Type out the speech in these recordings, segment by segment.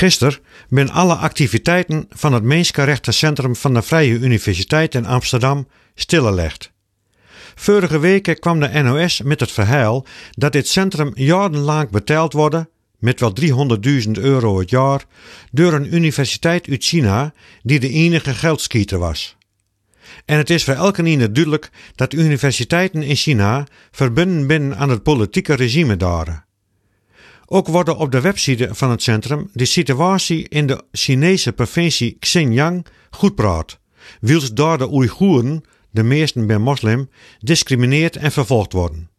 Gisteren ben alle activiteiten van het Mensenrechtencentrum van de Vrije Universiteit in Amsterdam stilgelegd. Vorige weken kwam de NOS met het verhaal dat dit centrum jarenlang betaald wordt, met wel 300.000 euro het jaar, door een universiteit uit China die de enige geldschieter was. En het is voor elke ieder duidelijk dat universiteiten in China verbonden zijn aan het politieke regime daar. Ook worden op de website van het centrum de situatie in de Chinese provincie Xinjiang goed praat, wils daar de Oeigoeren, de meesten bij moslim, discrimineerd en vervolgd worden.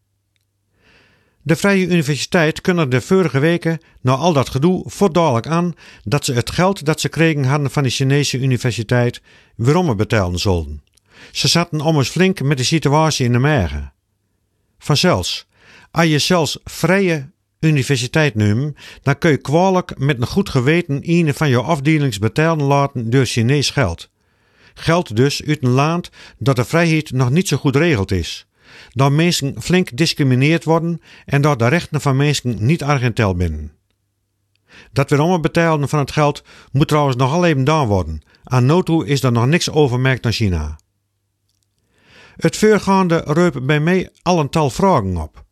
De Vrije Universiteit kunnen de vorige weken, na al dat gedoe, voordadelijk aan dat ze het geld dat ze kregen hadden van de Chinese universiteit weerom betalen zouden. Ze zaten om eens flink met de situatie in de magen. Vanzelfs, als je zelfs vrije universiteit nemen, dan kun je kwalijk met een goed geweten een van je afdelings betalen laten door Chinees geld. Geld dus uit een land dat de vrijheid nog niet zo goed regeld is. Dat mensen flink discrimineerd worden en dat de rechten van mensen niet argentel binnen. Dat weerom betalen van het geld moet trouwens nog even gedaan worden. Aan noto is er nog niks overmerkt naar China. Het voorgaande reup bij mij al een tal vragen op.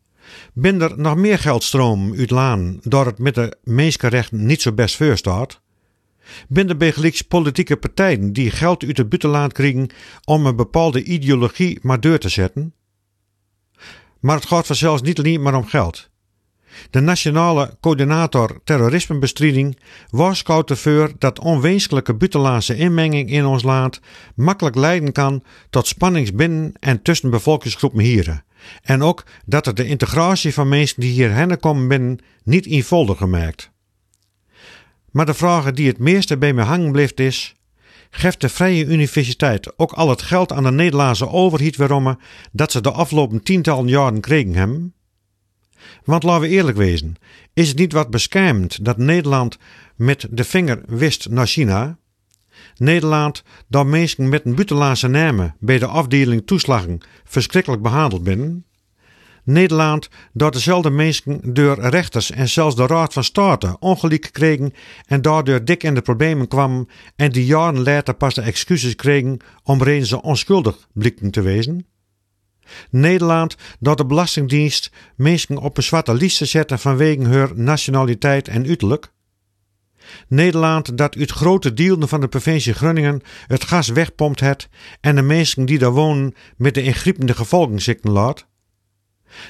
Ben er nog meer geldstroom uit laan door het met de mensenrechten niet zo best voor staat? Er bij politieke partijen die geld uit het buitenland krijgen om een bepaalde ideologie maar deur te zetten? Maar het gaat vanzelfs niet alleen maar om geld. De Nationale Coördinator Terrorismebestrijding waarschuwt ervoor dat onwenselijke buitenlandse inmenging in ons land makkelijk leiden kan tot spannings binnen en tussen bevolkingsgroepen hier. En ook dat het de integratie van mensen die hierheen komen binnen niet eenvoudiger maakt. Maar de vraag die het meeste bij me hangen blijft is: geeft de Vrije Universiteit ook al het geld aan de Nederlandse overheid waarom dat ze de afgelopen tientallen jaren kregen hebben? Want laten we eerlijk wezen, is het niet wat beschermd dat Nederland met de vinger wist naar China? Nederland dat mensen met een buitenlandse namen bij de afdeling toeslagen verschrikkelijk behandeld binnen? Nederland dat dezelfde mensen door rechters en zelfs de Raad van State ongelijk kregen en daardoor dik in de problemen kwamen en die jaren later pas de excuses kregen om reden ze onschuldig blikten te wezen? Nederland dat de Belastingdienst mensen op een zwarte lijst zetten vanwege hun nationaliteit en uiterlijk? Nederland dat uit grote delen van de provincie Groningen het gas wegpompt het en de mensen die daar wonen met de ingrijpende gevolgen zitten laat?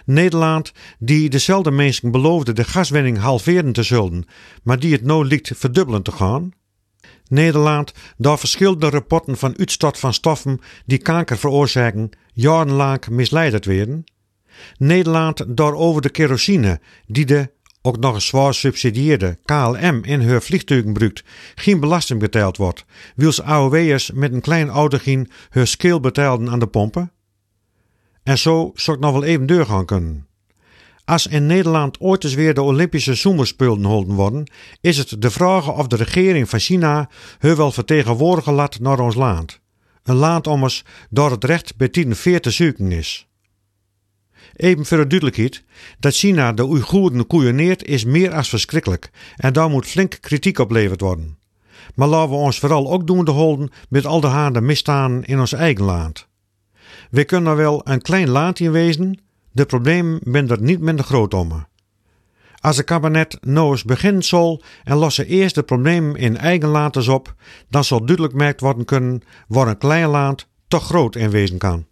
Nederland die dezelfde mensen beloofde de gaswinning halveren te zullen, maar die het nou liet verdubbelen te gaan? Nederland dat verschillende rapporten van uitstoot van stoffen die kanker veroorzaken jarenlang misleidend werden? Nederland door over de kerosine die de ook nog eens zwaar subsidieerde KLM in haar vliegtuigen gebruikt, geen belasting betaald wordt, wils AOW'ers met een klein autogien hun skill betaalden aan de pompen? En zo zou ik nog wel even deur gaan kunnen. Als in Nederland ooit eens weer de Olympische Zomerspelen holden worden, is het de vraag of de regering van China hun wel vertegenwoordigen laat naar ons land. Een land ommers door het recht bij tien veer te zoeken is. Even voor de duidelijkheid, dat China de Oeigoeren koeieneert is meer als verschrikkelijk en daar moet flink kritiek op leverd worden. Maar laten we ons vooral ook doen te holden met al de haande misstaan in ons eigen land. We kunnen wel een klein laantje wezen, de problemen zijn er niet minder groot om. Als het kabinet nou eens begint zal en lossen eerst de problemen in eigen land op, dan zal duidelijk merkt worden kunnen waar een klein land toch groot in wezen kan.